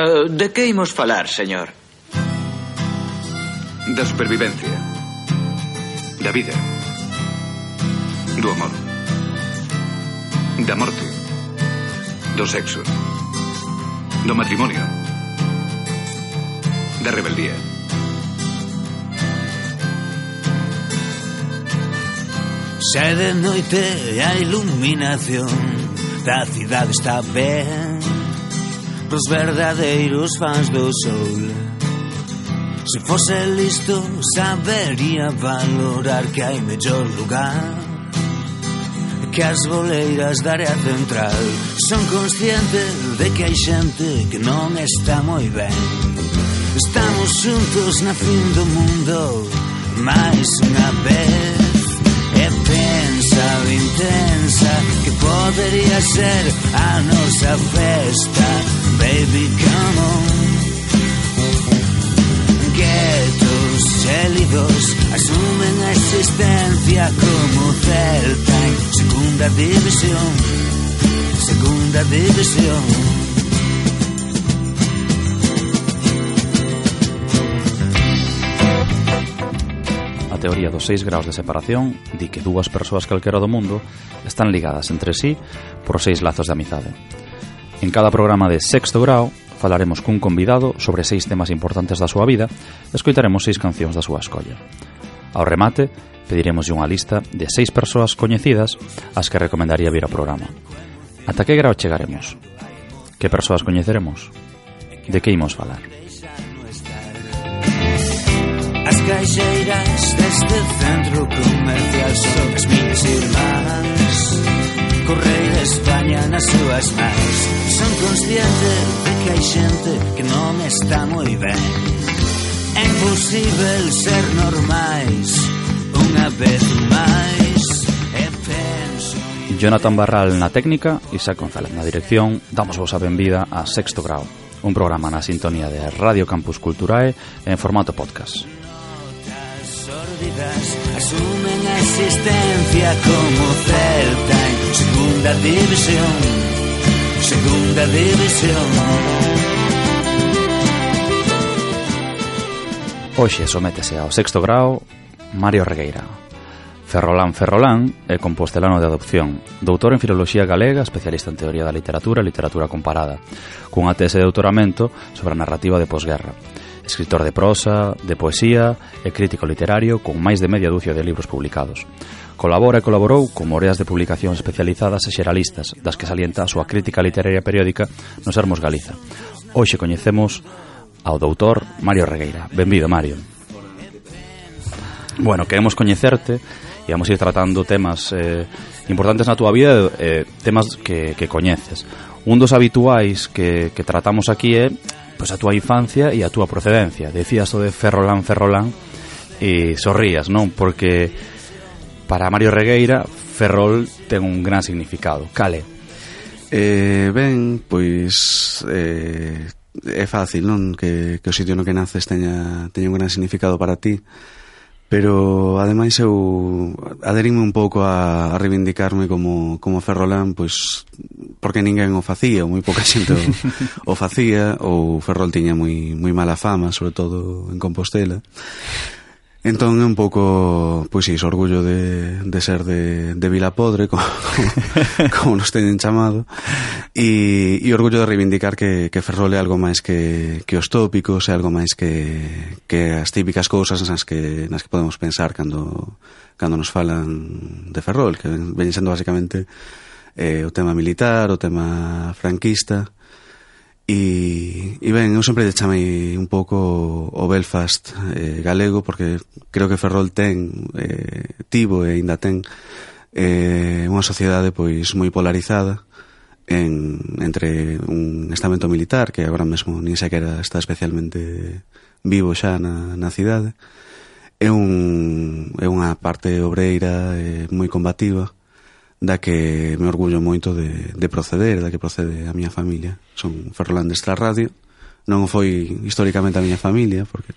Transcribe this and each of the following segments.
Uh, de que imos falar, señor? Da supervivencia. Da vida. Do amor. Da morte. Do sexo. Do matrimonio. Da rebeldía. Xa de noite a iluminación da cidade está ben pros verdadeiros fans do sol. Se fose listo sabería valorar que hai mellor lugar Que as boleiras da área central Son consciente de que hai xente que non está moi ben. Estamos xuntos na fin do mundo máis unha vez E pensa intensa que podería ser a nosa festa baby, come on. Quietos gélidos asumen a existencia como Celta en segunda división, segunda división. A teoría dos seis graus de separación di que dúas persoas calquera do mundo están ligadas entre sí por seis lazos de amizade En cada programa de Sexto Grau falaremos cun convidado sobre seis temas importantes da súa vida e escoitaremos seis cancións da súa escolla. Ao remate, pediremos unha lista de seis persoas coñecidas as que recomendaría vir ao programa. Ata que grau chegaremos? Que persoas coñeceremos? De que imos falar? As caixeiras deste centro comercial son as minhas irmás Correia España nas súas mans. Son consciente de que hai xente que non está moi ben. É imposible ser normais Unha vez máis E penso Jonathan Barral na técnica, Isaac González na dirección. Damos vos a benvida a Sexto Grau Un programa na sintonía de Radio Campus Culturae en formato podcast sórdidas asumen a existencia como Celta en segunda división, segunda división. Hoxe sométese ao sexto grau Mario Regueira. Ferrolán Ferrolán é compostelano de adopción, doutor en filoloxía galega, especialista en teoría da literatura e literatura comparada, cunha tese de doutoramento sobre a narrativa de posguerra escritor de prosa, de poesía e crítico literario con máis de media dúcia de libros publicados. Colabora e colaborou con moreas de publicacións especializadas e xeralistas, das que salienta a súa crítica literaria periódica nos Hermos Galiza. Hoxe coñecemos ao doutor Mario Regueira. Benvido, Mario. Bueno, queremos coñecerte e vamos ir tratando temas eh, importantes na túa vida, eh, temas que, que coñeces. Un dos habituais que, que tratamos aquí é pois a túa infancia e a túa procedencia. Decías o de Ferrolán, Ferrolán e sorrías, non? Porque para Mario Regueira Ferrol ten un gran significado. Cale? Eh, ben, pois eh, é fácil, non? Que, que o sitio no que naces teña, teña un gran significado para ti pero ademais eu aderime un pouco a, a reivindicarme como, como Ferrolán pois porque ninguén o facía, moi pouca xente o, o facía, ou Ferrol tiña moi, moi mala fama, sobre todo en Compostela. Entón é un pouco, pois iso, orgullo de, de ser de, de Vila Podre, como, como nos teñen chamado, e, e orgullo de reivindicar que, que Ferrol é algo máis que, que os tópicos, é algo máis que, que as típicas cousas nas que, nas que podemos pensar cando, cando nos falan de Ferrol, que ven, ven sendo basicamente eh, o tema militar, o tema franquista. E, e ben, eu sempre chamei un pouco o Belfast eh, galego porque creo que Ferrol ten eh, tivo e ainda ten eh, unha sociedade pois moi polarizada en, entre un estamento militar que agora mesmo nin sequera está especialmente vivo xa na, na cidade é, un, é unha parte obreira eh, moi combativa da que me orgullo moito de, de proceder, da que procede a miña familia. Son ferrolandes da radio, non foi históricamente a miña familia, porque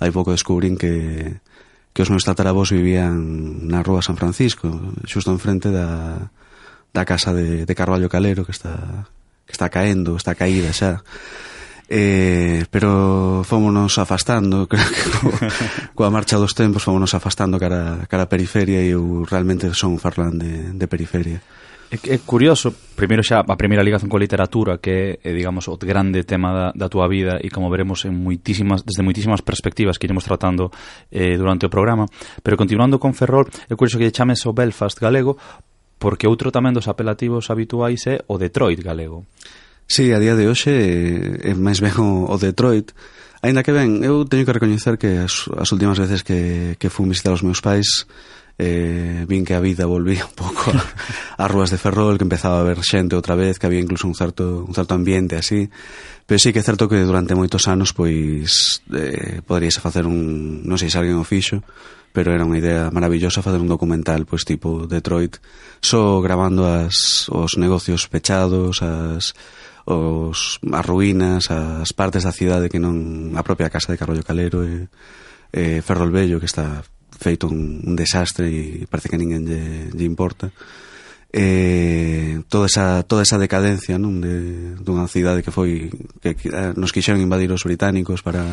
hai pouco descubrín que, que os meus tataravós vivían na rúa San Francisco, xusto enfrente da, da casa de, de Carballo Calero, que está, que está caendo, está caída xa eh, pero fómonos afastando creo que co, coa marcha dos tempos fómonos afastando cara, cara a periferia e eu realmente son un farlán de, de periferia É, é curioso, primeiro xa a primeira ligación coa literatura que é, digamos, o grande tema da, da túa vida e como veremos en muitísimas, desde moitísimas perspectivas que iremos tratando eh, durante o programa, pero continuando con Ferrol, é curioso que lle chames o Belfast galego porque outro tamén dos apelativos habituais é o Detroit galego. Sí, a día de hoxe eh, é máis ben o, o Detroit, Ainda que ben, eu teño que recoñecer que as, as últimas veces que, que fui visitar os meus pais eh, vin que a vida volvía un pouco ás rúas de Ferrol, que empezaba a haber xente outra vez, que había incluso un certo, un certo ambiente así. Pero sí que é certo que durante moitos anos pois eh, poderíase facer un, non sei se alguén o fixo, pero era unha idea maravillosa facer un documental pois tipo Detroit, só so as, os negocios pechados, as, os, as ruínas, as partes da cidade que non a propia casa de Carollo Calero e, e Ferrol Bello que está feito un, un desastre e parece que ninguén lle, lle importa. Eh, toda esa, toda esa decadencia non de, dunha cidade que foi que, que eh, nos quixeron invadir os británicos para,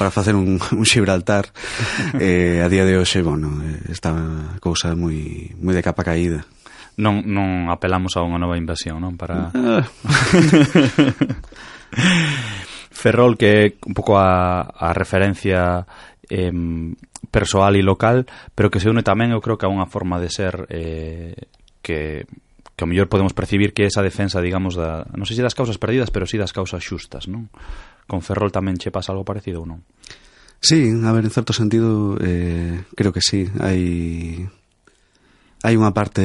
para facer un, un Gibraltar eh, a día de hoxe bueno, eh, está cousa moi, moi de capa caída non, non apelamos a unha nova invasión, non? Para... Ferrol, que é un pouco a, a referencia eh, persoal e local, pero que se une tamén, eu creo que a unha forma de ser eh, que que ao mellor podemos percibir que esa defensa, digamos, da, non sei se das causas perdidas, pero si sí das causas xustas, non? Con Ferrol tamén che pasa algo parecido ou non? Sí, a ver, en certo sentido, eh, creo que sí. Hai hai unha parte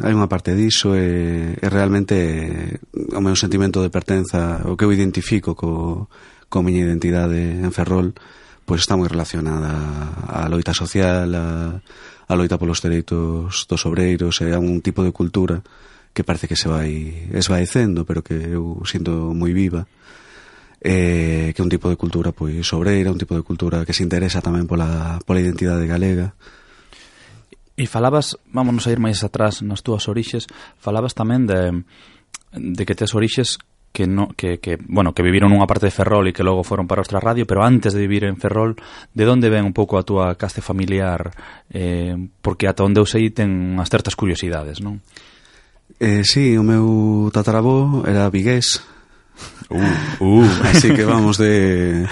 hai unha parte diso e, e realmente o meu sentimento de pertenza, o que eu identifico co, co miña identidade en Ferrol, pois está moi relacionada á loita social, a, a loita polos dereitos dos obreiros, é un tipo de cultura que parece que se vai esvaecendo, pero que eu sinto moi viva. Eh, que é un tipo de cultura pois obreira, un tipo de cultura que se interesa tamén pola, pola identidade galega. E falabas, vámonos a ir máis atrás nas túas orixes, falabas tamén de, de que tes orixes que no que, que bueno, que viviron unha parte de Ferrol e que logo foron para outra radio, pero antes de vivir en Ferrol, de onde ven un pouco a túa caste familiar? Eh, porque ata onde eu sei ten unhas certas curiosidades, non? Eh, sí, o meu tatarabó era vigués. Uh, uh. Así que vamos de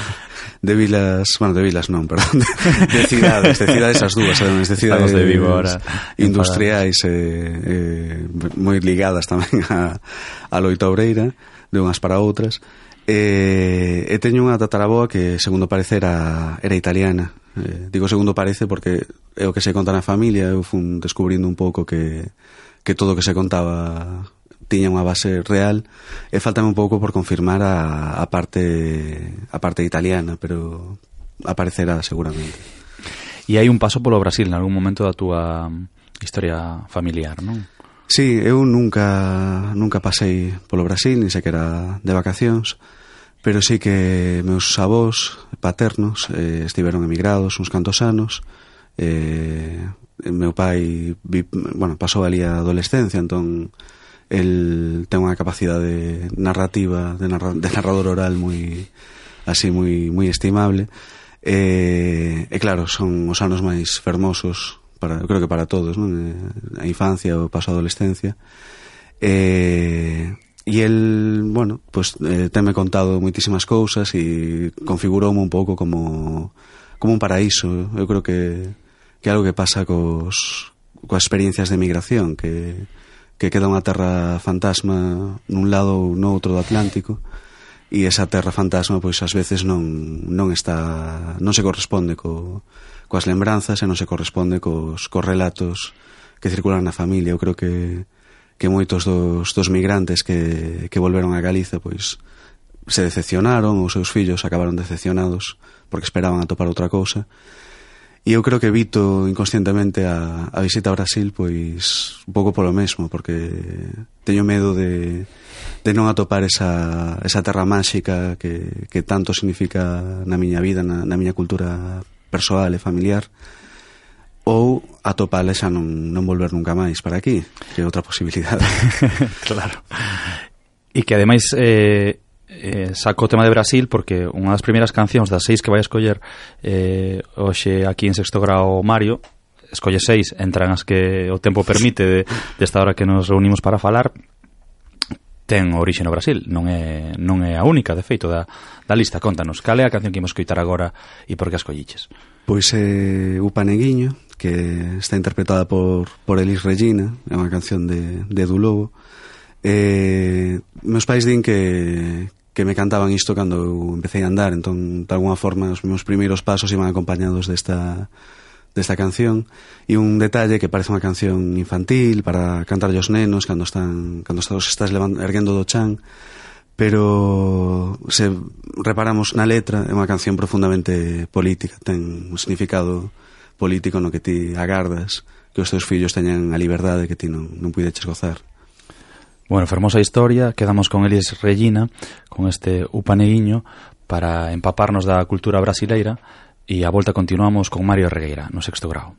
de vilas, bueno, de vilas non, perdón, de, de cidades, de cidades as dúas, además, de cidades Estamos de Vigo ahora, industriais eh, eh, moi ligadas tamén a, a Loita Obreira, de unhas para outras, e, eh, e teño unha tataraboa que, segundo parece, era, era italiana. Eh, digo segundo parece porque é o que se conta na familia, eu fun descubrindo un pouco que, que todo o que se contaba tiña unha base real e faltame un pouco por confirmar a, a parte a parte italiana, pero aparecerá seguramente. E hai un paso polo Brasil en algún momento da túa historia familiar, non? Sí, eu nunca nunca pasei polo Brasil, ni sequera de vacacións, pero sí que meus avós paternos eh, estiveron emigrados uns cantos anos, eh, meu pai vi, bueno, pasou ali a adolescencia, entón el ten unha capacidade narrativa, de, narra, de narrador oral moi así moi moi estimable. E, e claro, son os anos máis fermosos para, eu creo que para todos, non? Eh, a infancia o paso a adolescencia. E, e el, bueno, pues, eh, teme contado moitísimas cousas e configuroume un pouco como como un paraíso. Eu creo que que algo que pasa cos coas experiencias de migración que que queda unha terra fantasma nun lado ou no outro do Atlántico e esa terra fantasma pois ás veces non, non está non se corresponde co, coas lembranzas e non se corresponde cos, cos relatos que circulan na familia. Eu creo que que moitos dos, dos migrantes que, que volveron a Galiza pois se decepcionaron, os seus fillos acabaron decepcionados porque esperaban atopar outra cousa. E eu creo que evito inconscientemente a, a visita a Brasil pois un pouco polo mesmo, porque teño medo de, de non atopar esa, esa terra máxica que, que tanto significa na miña vida, na, na miña cultura persoal e familiar ou atopala xa non, non volver nunca máis para aquí, que é outra posibilidade. claro. E que ademais eh, eh, saco o tema de Brasil porque unha das primeiras cancións das seis que vai escoller eh, hoxe aquí en sexto grau Mario escolle seis, entran as que o tempo permite de, desta hora que nos reunimos para falar ten orixe no Brasil, non é, non é a única, de feito, da, da lista. Contanos, cal é a canción que imos coitar agora e por que a escolliches? Pois eh, é O Paneguiño, que está interpretada por, por Elis Regina, é unha canción de, de Edu Lobo. Eh, meus pais din que, que me cantaban isto cando eu empecé a andar, entón, de alguna forma, os meus primeiros pasos iban acompañados desta, desta canción. E un detalle que parece unha canción infantil para cantar aos nenos cando están cando estás, estás levando, erguendo do chan, pero se reparamos na letra, é unha canción profundamente política, ten un significado político no que ti agardas que os teus fillos teñan a liberdade que ti non, non puideches gozar. Bueno, fermosa historia, quedamos con Elis Regina, con este upaneguiño, para empaparnos da cultura brasileira, e a volta continuamos con Mario Regueira, no sexto grado.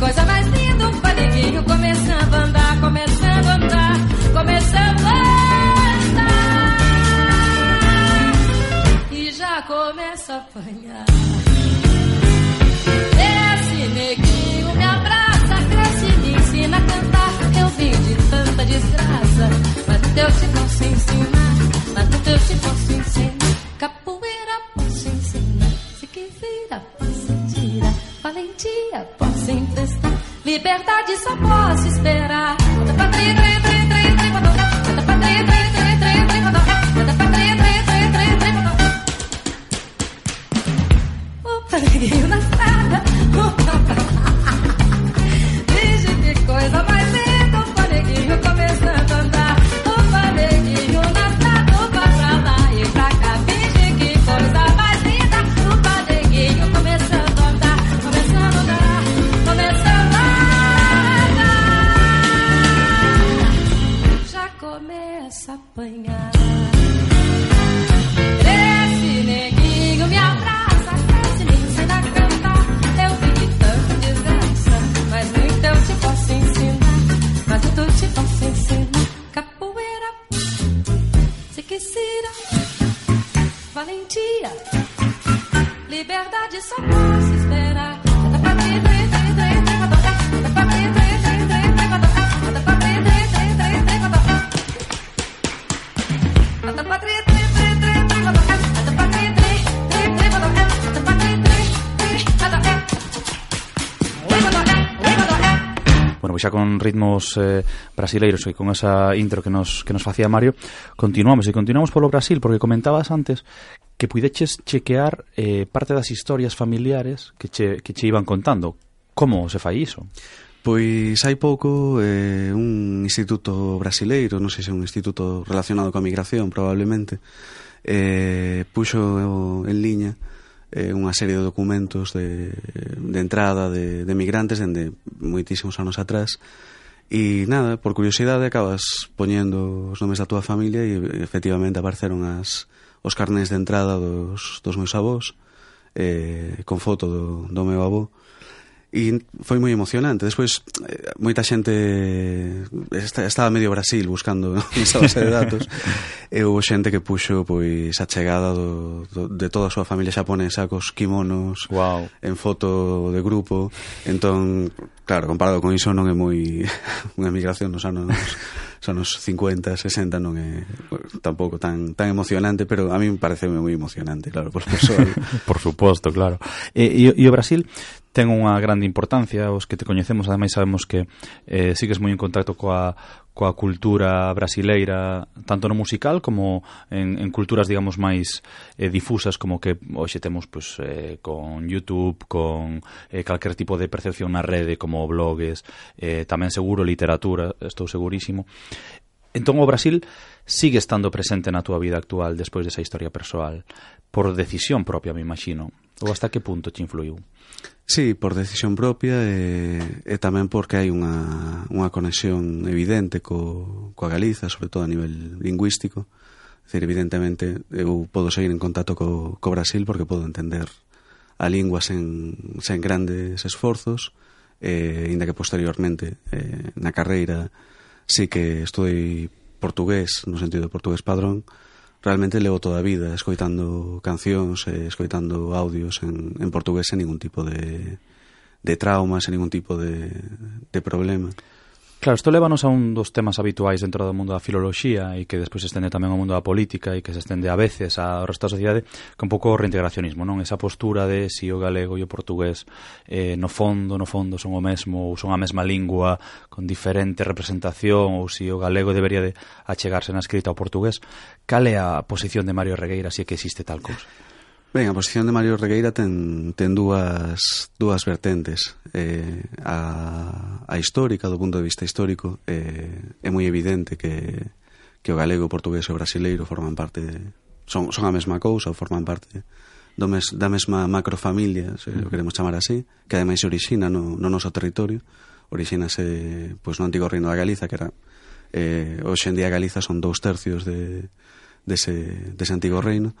Coisa mais linda, o paneguinho começando a andar, começando a andar, começando a andar. E já começa a apanhar. Esse neguinho me abraça, cresce, me ensina a cantar. Eu vim de tanta desgraça, mas no teu te posso ensinar. Mas no teu te posso ensinar. Valentia posso emprestar. Liberdade só posso esperar. Canta pra tri, tri, começa a apanhar. ritmos eh, brasileiros e con esa intro que nos, que nos facía Mario, continuamos e continuamos polo Brasil, porque comentabas antes que puideches chequear eh, parte das historias familiares que che, que che iban contando. Como se fai iso? Pois hai pouco eh, un instituto brasileiro, non sei se é un instituto relacionado coa migración probablemente, eh, puxo en liña eh, unha serie de documentos de, de entrada de, de migrantes dende moitísimos anos atrás E nada, por curiosidade acabas poñendo os nomes da túa familia e efectivamente apareceron as, os carnés de entrada dos, dos meus avós eh, con foto do, do meu avó e foi moi emocionante. Despois, eh, moita xente eh, estaba medio Brasil buscando esa base de datos eh, e houve xente que puxo pois a chegada do, do, de toda a súa familia xaponesa cos kimonos wow. en foto de grupo. Entón, claro, comparado con iso non é moi unha migración nos anos nos anos 50, 60 non é tampouco tan tan emocionante, pero a mí me parece moi emocionante, claro, por persoal. por suposto, claro. E, e, e o Brasil ten unha grande importancia, os que te coñecemos ademais sabemos que eh, sigues moi en contacto coa, coa cultura brasileira, tanto no musical como en, en culturas, digamos, máis eh, difusas, como que hoxe temos pues, eh, con YouTube, con eh, calquer tipo de percepción na rede, como blogs, eh, tamén seguro literatura, estou segurísimo. Entón o Brasil sigue estando presente na túa vida actual despois desa historia persoal, por decisión propia, me imagino. Ou hasta que punto te influiu? Sí, por decisión propia e, e tamén porque hai unha, unha conexión evidente co, coa Galiza, sobre todo a nivel lingüístico. É dicir, evidentemente, eu podo seguir en contacto co, co Brasil porque podo entender a lingua sen, sen grandes esforzos, e, inda que posteriormente eh, na carreira sí que estudei portugués, no sentido de portugués padrón, realmente levo toda a vida escoitando cancións e escoitando audios en, en portugués sen ningún tipo de, de traumas, sen ningún tipo de, de problema. Claro, isto levanos a un dos temas habituais dentro do mundo da filoloxía e que despois se estende tamén ao mundo da política e que se estende a veces ao resto da sociedade que un pouco o reintegracionismo, non? Esa postura de si o galego e o portugués eh, no fondo, no fondo son o mesmo ou son a mesma lingua con diferente representación ou si o galego debería de achegarse na escrita ao portugués. Cal é a posición de Mario Regueira se si é que existe tal cousa? Ben, a posición de Mario Regueira ten, ten dúas, dúas vertentes. Eh, a, a histórica, do punto de vista histórico, eh, é moi evidente que, que o galego, o portugués e o brasileiro forman parte, de, son, son a mesma cousa, ou forman parte do mes, da mesma macrofamilia, se o queremos chamar así, que ademais orixina no, no noso territorio, orixínase pois, no antigo reino da Galiza, que era... Eh, hoxe en día Galiza son dous tercios de, dese, dese antigo reino,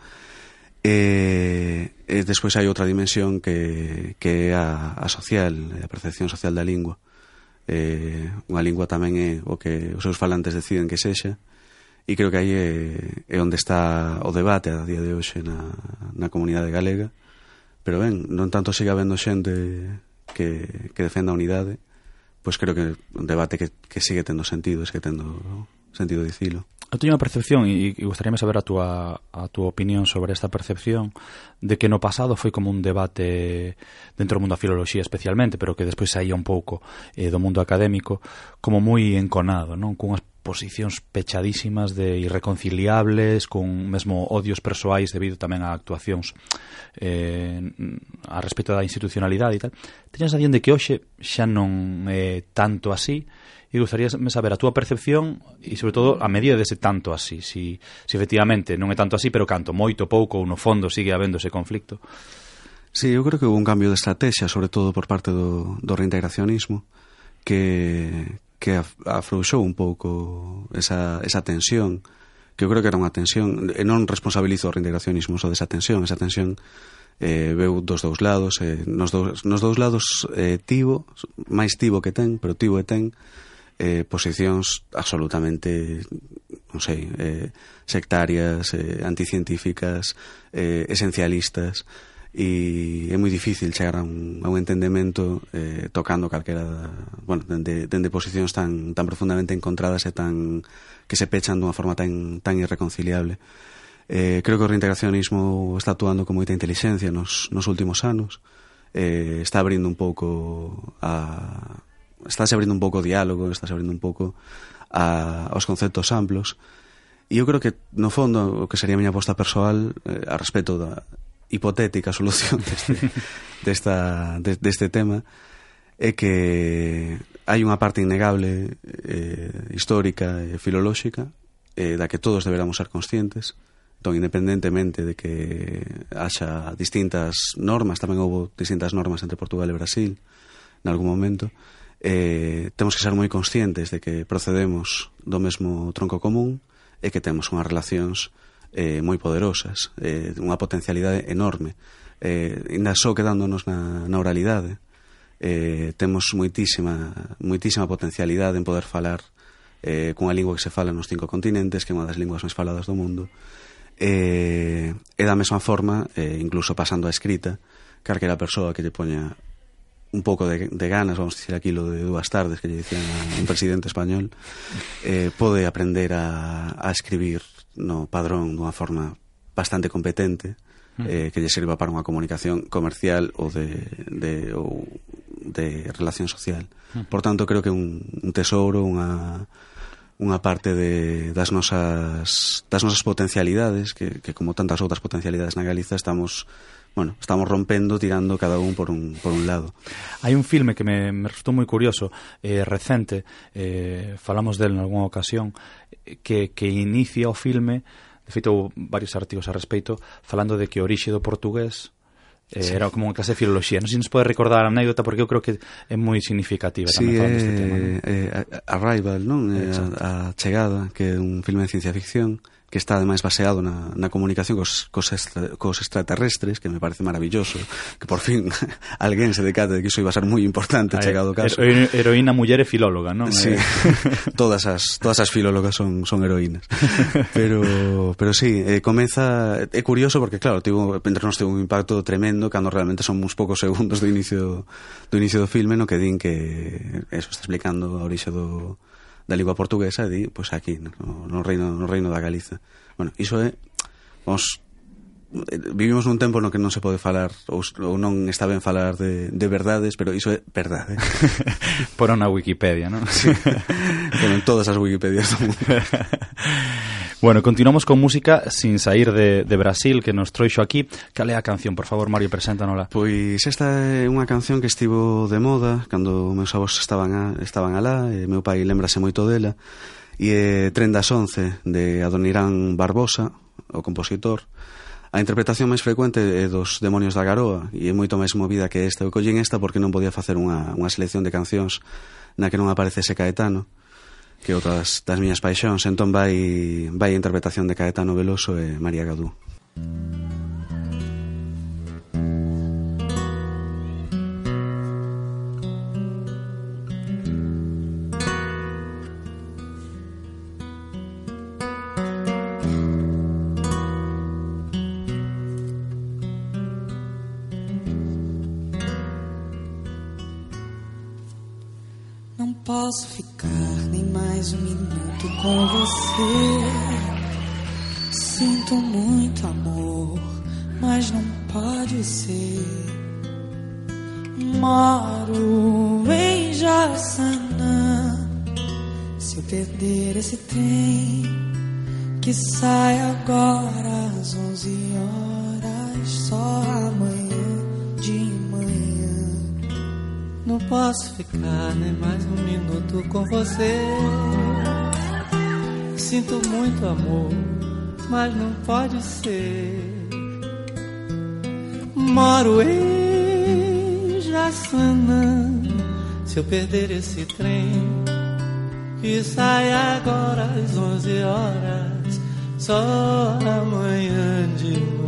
E, e despois hai outra dimensión que, que é a, a social, a percepción social da lingua. Eh, unha lingua tamén é o que os seus falantes deciden que sexa, e creo que aí é, é onde está o debate a día de hoxe na, na comunidade galega. Pero ben, non tanto siga vendo xente que, que defenda a unidade, pois creo que un debate que, que sigue tendo sentido, es que tendo sentido dicilo. Eu teño unha percepción, e, e gustaríame saber a túa, a túa opinión sobre esta percepción, de que no pasado foi como un debate dentro do mundo da filoloxía especialmente, pero que despois saía un pouco eh, do mundo académico, como moi enconado, non? Cunhas posicións pechadísimas de irreconciliables, con mesmo odios persoais debido tamén a actuacións eh, a respecto da institucionalidade e tal. Teño a sensación de que hoxe xa non é tanto así, e gustaríame saber a túa percepción e sobre todo a medida dese tanto así si, si efectivamente non é tanto así pero canto moito pouco ou no fondo sigue habéndose conflicto. Sí, eu creo que houve un cambio de estrategia sobre todo por parte do, do reintegracionismo que, que afrouxou un pouco esa, esa tensión que eu creo que era unha tensión e non responsabilizo o reintegracionismo só desa tensión esa tensión eh, veu dos dous lados eh, nos, dous, nos dous lados eh, tivo máis tivo que ten, pero tivo e ten eh, posicións absolutamente non sei, eh, sectarias, eh, anticientíficas, eh, esencialistas, e é moi difícil chegar a un, a un entendemento eh, tocando calquera da, bueno, dende, dende posicións tan, tan profundamente encontradas e tan que se pechan dunha forma tan, tan irreconciliable. Eh, creo que o reintegracionismo está actuando con moita inteligencia nos, nos últimos anos. Eh, está abrindo un pouco a, estás abrindo un pouco o diálogo, estás abrindo un pouco a, aos conceptos amplos. E eu creo que, no fondo, o que sería a miña aposta persoal eh, a respecto da hipotética solución deste, desta, de, deste tema é que hai unha parte innegable eh, histórica e filolóxica eh, da que todos deberamos ser conscientes entón, independentemente de que haxa distintas normas, tamén houve distintas normas entre Portugal e Brasil, en algún momento, eh, temos que ser moi conscientes de que procedemos do mesmo tronco común e que temos unhas relacións eh, moi poderosas, eh, unha potencialidade enorme. Eh, ainda só quedándonos na, na oralidade, eh, temos moitísima, moitísima potencialidade en poder falar eh, cunha lingua que se fala nos cinco continentes, que é unha das linguas máis faladas do mundo, eh, e da mesma forma, eh, incluso pasando a escrita, calquera persoa que lle poña un pouco de, de ganas, vamos dicir aquilo de dúas tardes que lle dicían a un presidente español, eh, pode aprender a, a escribir no padrón dunha forma bastante competente, mm. eh, que lle sirva para unha comunicación comercial ou de, de, ou de relación social. Mm. Por tanto, creo que un, un tesouro, unha, unha parte de, das, nosas, das nosas potencialidades, que, que como tantas outras potencialidades na Galiza estamos bueno, estamos rompendo, tirando cada un por un, por un lado. Hai un filme que me, me resultou moi curioso, eh, recente, eh, falamos del en algunha ocasión, que, que inicia o filme, de feito varios artigos a respeito, falando de que o orixe do portugués Eh, sí. Era como unha clase de filoloxía. Non sei se nos pode recordar a anécdota, porque eu creo que é moi significativa sí, tamén falando deste eh, tema. Non? Eh, Arrival, non? Eh, a, a chegada, que é un filme de ciencia ficción, que está ademais baseado na, na comunicación cos, cos, extra, cos extraterrestres, que me parece maravilloso, que por fin alguén se decate de que iso iba a ser moi importante a chegado o caso. Hero, heroína muller e filóloga, non? Sí, eh. todas as todas as filólogas son son heroínas. Pero pero sí, eh, comeza é curioso porque claro, tivo entre nos tivo un impacto tremendo cando realmente son uns poucos segundos do inicio do inicio do filme no que din que eh, eso está explicando a orixe do da lingua portuguesa di, pois aquí, no, no, reino, no reino da Galiza. Bueno, iso é, vamos vivimos nun tempo no que non se pode falar ou, ou non está ben falar de, de verdades, pero iso é verdade. Por unha Wikipedia, non? Sí. pero en todas as Wikipedias do mundo. bueno, continuamos con música sin sair de, de Brasil que nos troixo aquí. Cal é a canción? Por favor, Mario, preséntanola. Pois esta é unha canción que estivo de moda cando meus avós estaban, a, estaban alá e meu pai lembrase moito dela e é Tren das Once de Adonirán Barbosa, o compositor, A interpretación máis frecuente é dos Demonios da Garoa e é moito máis movida que esta. Eu collín esta porque non podía facer unha, unha selección de cancións na que non aparecese Caetano que outras das miñas paixóns, entón vai vai a interpretación de Caetano Veloso e María Gadú. Música posso ficar nem mais um minuto com você. Sinto muito amor, mas não pode ser. Moro em Jaçanã. Se eu perder esse trem que sai agora às 11 horas, só amanhã posso ficar nem mais um minuto com você. Sinto muito amor, mas não pode ser. Moro em Jaçanã. Se eu perder esse trem que sai agora às 11 horas, só amanhã de manhã.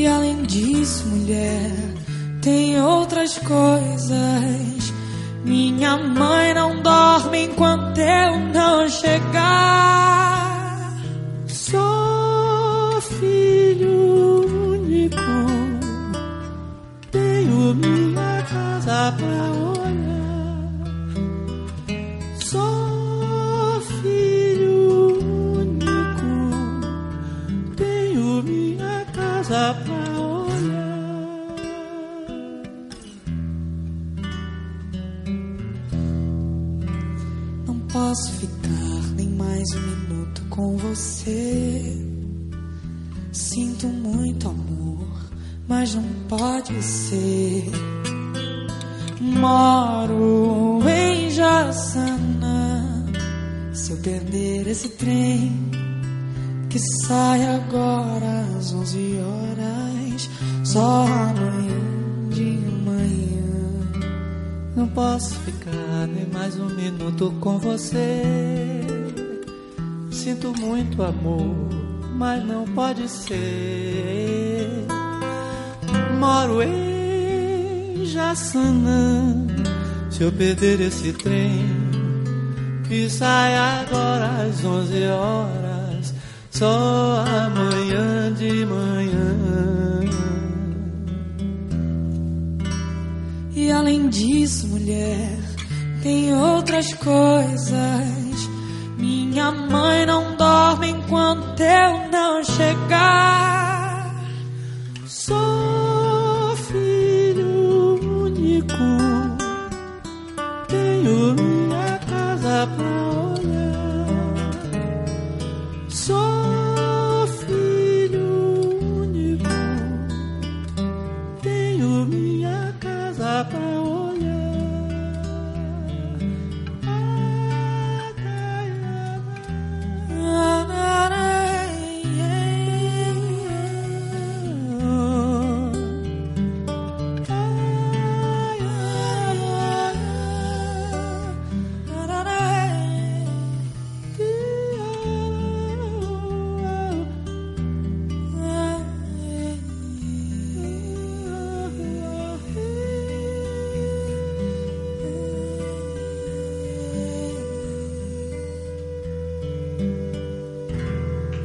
E além disso, mulher, tem outras coisas. Minha mãe não dorme enquanto eu não chegar. Sou filho único, tenho minha casa pra posso ficar nem mais um minuto com você. Sinto muito amor, mas não pode ser. Moro em Jaçanã. Se eu perder esse trem que sai agora às 11 horas, só amanhã de manhã. Não posso ficar nem mais um minuto com você. Sinto muito amor, mas não pode ser. Moro em Jaçanã. Se eu perder esse trem que sai agora às 11 horas, só amanhã de manhã. E além disso, mulher, tem outras coisas. Minha mãe não dorme enquanto eu não chegar.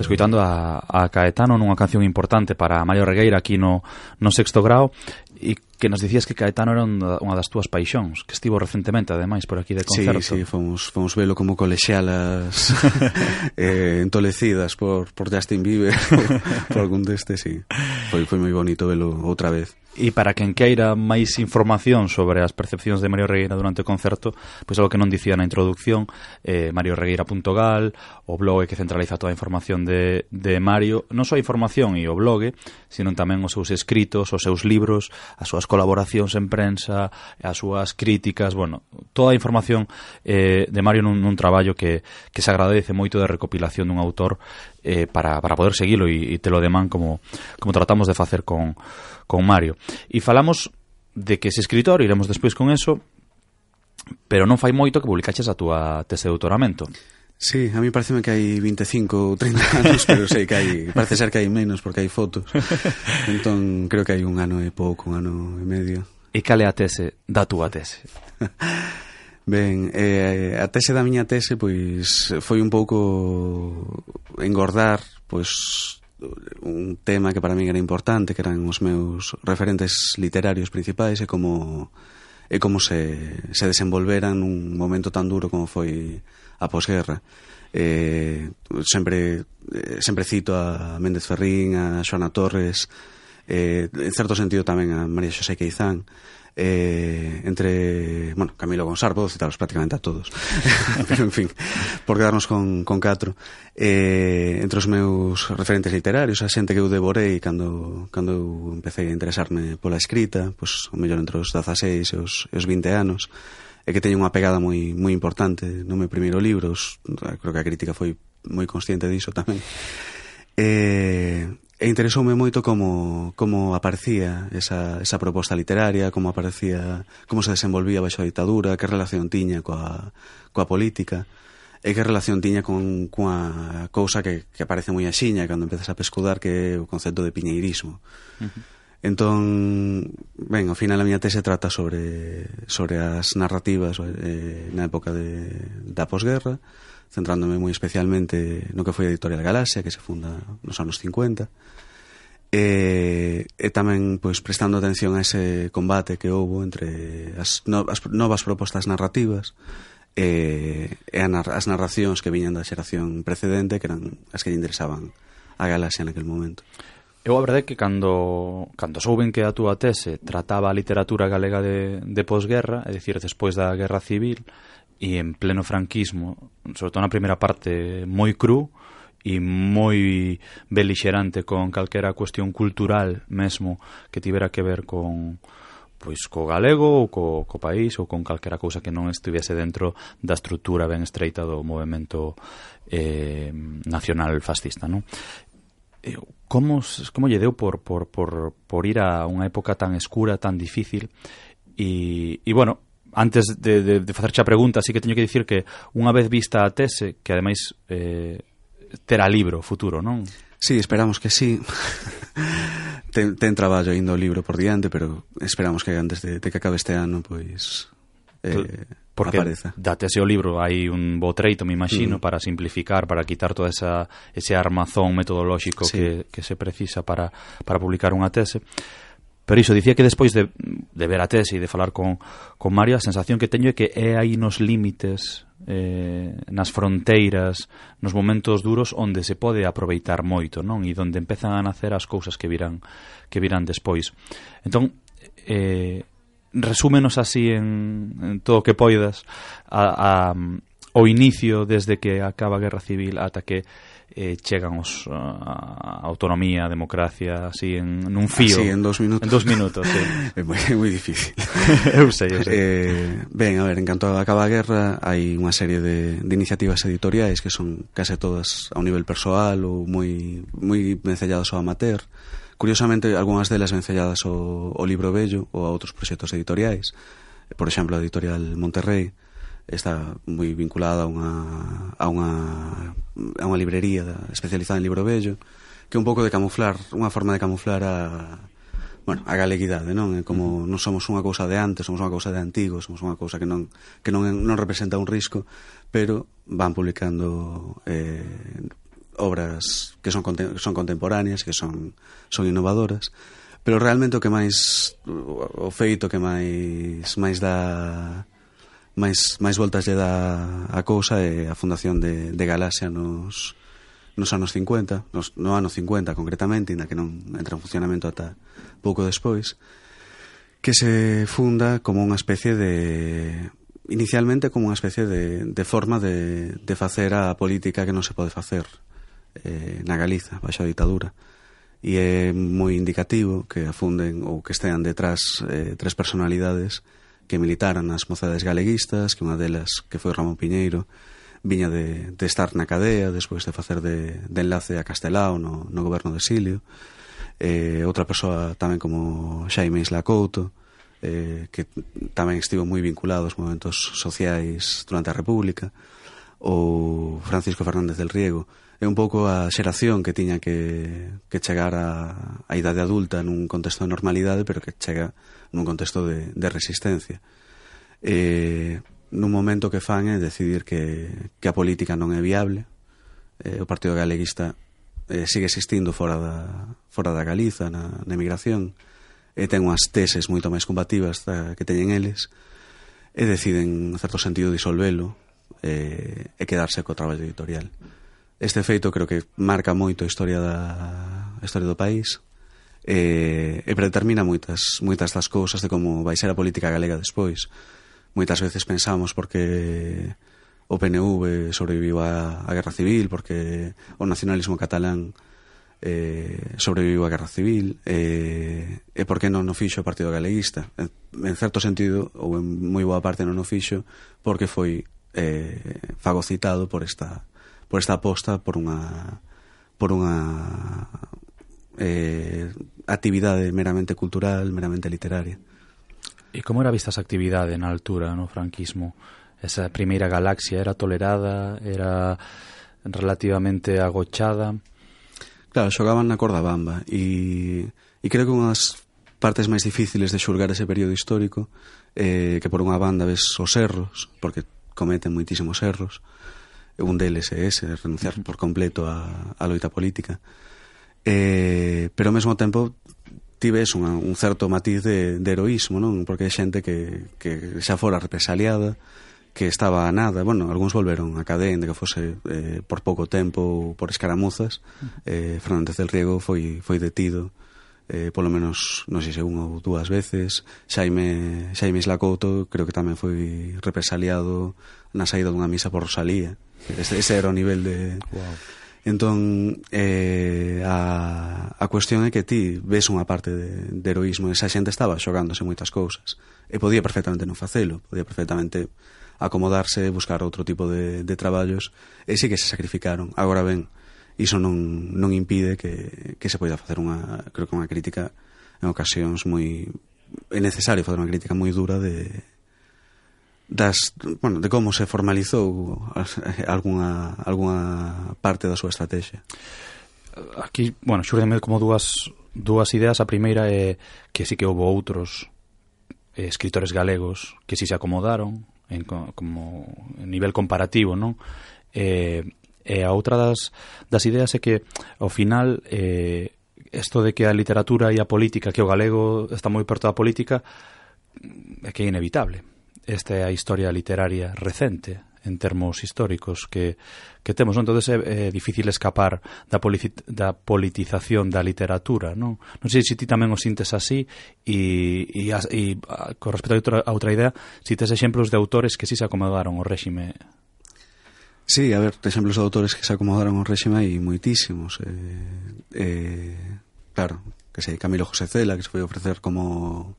escoitando a, a Caetano nunha canción importante para Mario Regueira aquí no, no sexto grau e que nos dicías que Caetano era unha das túas paixóns, que estivo recentemente, ademais, por aquí de concerto. Sí, sí, fomos, fomos velo como colexialas eh, entolecidas por, por Justin Bieber, por algún deste, sí. Foi, foi moi bonito velo outra vez. E para quen queira máis información sobre as percepcións de Mario Regueira durante o concerto, pois algo que non dicía na introducción, eh, marioregueira.gal, o blog que centraliza toda a información de, de Mario, non só a información e o blog, sino tamén os seus escritos, os seus libros, as súas súas colaboracións en prensa, as súas críticas, bueno, toda a información eh, de Mario nun, nun traballo que, que se agradece moito de recopilación dun autor eh, para, para poder seguilo e, e te lo demán como, como tratamos de facer con, con Mario. E falamos de que ese escritor, iremos despois con eso, pero non fai moito que publicaches a túa tese de doutoramento. Sí, a mí parece que hai 25 ou 30 anos, pero sei que hai, parece ser que hai menos porque hai fotos. Entón, creo que hai un ano e pouco, un ano e medio. E cal é a tese da túa tese? Ben, eh, a tese da miña tese pois foi un pouco engordar pois un tema que para mí era importante, que eran os meus referentes literarios principais e como e como se, se desenvolveran nun momento tan duro como foi a posguerra. Eh, sempre eh, sempre cito a Méndez Ferrín a Xoana Torres eh, en certo sentido tamén a María Xosé Queizán eh, entre, bueno, Camilo Gonzar, podo citaros prácticamente a todos, pero en fin, por quedarnos con, con catro, eh, entre os meus referentes literarios, a xente que eu devorei cando, cando eu empecé a interesarme pola escrita, pois, o mellor entre os 16 e os, e os 20 anos, e que teño unha pegada moi moi importante no meu primeiro libro, os, creo que a crítica foi moi consciente diso tamén. Eh, e interesoume moito como como aparecía esa esa proposta literaria, como aparecía, como se desenvolvía baixo a ditadura, que relación tiña coa coa política e que relación tiña con coa cousa que, que aparece moi axiña cando empezas a pescudar que é o concepto de piñeirismo. Uh -huh Entón, ben, ao final a miña tese trata sobre, sobre as narrativas eh, na época de, da posguerra, centrándome moi especialmente no que foi a Editorial Galaxia, que se funda nos anos 50, e, e tamén pois prestando atención a ese combate que houbo entre as, no, as novas propostas narrativas e, e a, as narracións que viñan da xeración precedente que eran as que lle interesaban a Galaxia naquel momento. Eu a verdade é que cando, cando souben que a túa tese trataba a literatura galega de, de posguerra, é dicir, despois da guerra civil e en pleno franquismo, sobre todo na primeira parte moi cru e moi belixerante con calquera cuestión cultural mesmo que tivera que ver con, pois co galego ou co, co país ou con calquera cousa que non estivese dentro da estrutura ben estreita do movimento eh, nacional fascista non? como, como lle deu por, por, por, por ir a unha época tan escura, tan difícil e, e bueno, antes de, de, de facerche a pregunta, sí que teño que dicir que unha vez vista a tese, que ademais eh, terá libro futuro, non? Sí, esperamos que sí. ten, ten traballo indo o libro por diante, pero esperamos que antes de, de que acabe este ano, pois... Eh, Porque apareza. datese o libro hai un bo treito, me imagino, mm. para simplificar, para quitar toda esa ese armazón metodolóxico sí. que, que se precisa para, para publicar unha tese. Pero iso, dicía que despois de, de ver a tese e de falar con, con Mario, a sensación que teño é que é aí nos límites, eh, nas fronteiras, nos momentos duros onde se pode aproveitar moito, non? E onde empezan a nacer as cousas que virán que virán despois. Entón, eh, resúmenos así en, en todo que poidas a, a, o inicio desde que acaba a Guerra Civil ata que eh, chegan os, a, a autonomía, a democracia, así en, en un fío. Así, en dos minutos. En dos minutos, sí. é moi, moi difícil. eu sei, eu sei. Eh, ben, a ver, en canto acaba a guerra, hai unha serie de, de iniciativas editoriais que son case todas a un nivel persoal ou moi, moi vencellados ao amateur. Curiosamente, algunhas delas vencelladas ao, ao libro bello ou a outros proxectos editoriais. Por exemplo, a editorial Monterrey está moi vinculada a unha, a unha, a unha librería especializada en libro bello, que é un pouco de camuflar, unha forma de camuflar a, bueno, a galeguidade, non? É como non somos unha cousa de antes, somos unha cousa de antigo, somos unha cousa que non que non non representa un risco, pero van publicando eh obras que son, son contemporáneas, que son, son innovadoras, pero realmente o que máis o feito que máis máis dá máis máis voltas lle dá a cousa é a fundación de, de Galaxia nos nos anos 50, nos, no ano 50 concretamente, ainda que non entra en funcionamento ata pouco despois, que se funda como unha especie de inicialmente como unha especie de, de forma de, de facer a política que non se pode facer eh, na Galiza, baixo a ditadura. E é moi indicativo que afunden ou que estean detrás eh, tres personalidades que militaran nas mocedades galeguistas, que unha delas, que foi Ramón Piñeiro, viña de, de estar na cadea despois de facer de, de enlace a Castelao no, no goberno de Silio eh, outra persoa tamén como Xaime Isla Couto eh, que tamén estivo moi vinculado aos movimentos sociais durante a República ou Francisco Fernández del Riego é un pouco a xeración que tiña que, que chegar a, a idade adulta nun contexto de normalidade, pero que chega nun contexto de, de resistencia. E, nun momento que fan é decidir que, que a política non é viable, eh, o Partido Galeguista eh, sigue existindo fora da, fora da Galiza, na, na emigración, e ten unhas teses moito máis combativas da, que teñen eles, e deciden, en certo sentido, disolvelo eh, e quedarse co traballo editorial. Este feito creo que marca moito a historia da a historia do país e, e predetermina moitas, moitas das cousas de como vai ser a política galega despois. Moitas veces pensamos porque o PNV sobreviviu á, a Guerra Civil, porque o nacionalismo catalán eh, sobreviviu á Guerra Civil eh, e por que non o fixo o Partido Galeguista en, en certo sentido ou en moi boa parte non o fixo porque foi eh, fagocitado por esta Pois por esta aposta por unha por unha eh, actividade meramente cultural, meramente literaria. E como era vista esa actividade na altura, no franquismo? Esa primeira galaxia era tolerada, era relativamente agochada? Claro, xogaban na Cordabamba e, e creo que unhas partes máis difíciles de xulgar ese período histórico eh, que por unha banda ves os erros, porque cometen moitísimos erros, un deles é ese, renunciar por completo a, a loita política. Eh, pero ao mesmo tempo tives un, un certo matiz de, de heroísmo, non? Porque é xente que, que xa fora represaliada, que estaba a nada, bueno, algúns volveron a cadén de que fose eh, por pouco tempo por escaramuzas, eh, Fernández del Riego foi, foi detido eh, polo menos, non sei se unha ou dúas veces, Xaime, Xaime Islacouto creo que tamén foi represaliado na saída dunha misa por Rosalía. Ese, ese era o nivel de... Wow. Entón, eh, a, a cuestión é que ti ves unha parte de, de heroísmo. Esa xente estaba xogándose moitas cousas. E podía perfectamente non facelo. Podía perfectamente acomodarse, buscar outro tipo de, de traballos. E sí que se sacrificaron. Agora ben, iso non, non impide que, que se poida facer unha, creo que unha crítica en ocasións moi... É necesario facer unha crítica moi dura de, das, bueno, de como se formalizou eh, algunha, algunha parte da súa estrategia? Aquí, bueno, xurdeme como dúas, dúas ideas. A primeira é que sí que houve outros eh, escritores galegos que si sí se acomodaron en, como en nivel comparativo, non? Eh, e a outra das, das ideas é que ao final eh, esto de que a literatura e a política, que o galego está moi perto da política, é que é inevitable esta é a historia literaria recente en termos históricos que, que temos. Non? Entón, é, é difícil escapar da, da politización da literatura. Non, non sei se ti tamén o sintes así e, e, as, e a, con respecto a outra, a outra idea, si tes exemplos de autores que si sí se acomodaron ao réxime Sí, a ver, exemplos de autores que se acomodaron ao réxime hai moitísimos. Eh, eh, claro, que sei, Camilo José Cela, que se foi ofrecer como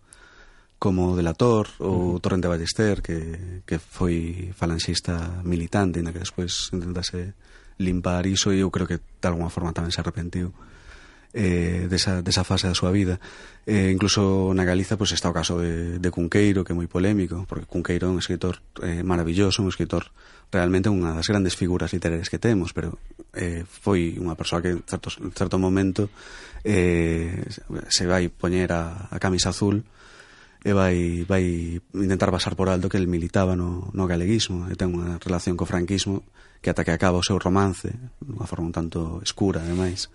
como delator ou uh -huh. Torrente Ballester que, que foi falanxista militante, na que despois intentase limpar iso e eu creo que de alguma forma tamén se arrepentiu eh, desa, desa fase da súa vida eh, incluso na Galiza pois, pues, está o caso de, de Cunqueiro que é moi polémico porque Cunqueiro é un escritor eh, maravilloso un escritor realmente unha das grandes figuras literarias que temos pero eh, foi unha persoa que en certo, en certo momento eh, se vai poñer a, a camisa azul e vai, vai intentar basar por alto que el militaba no, no galeguismo e ten unha relación co franquismo que ata que acaba o seu romance unha forma un tanto escura ademais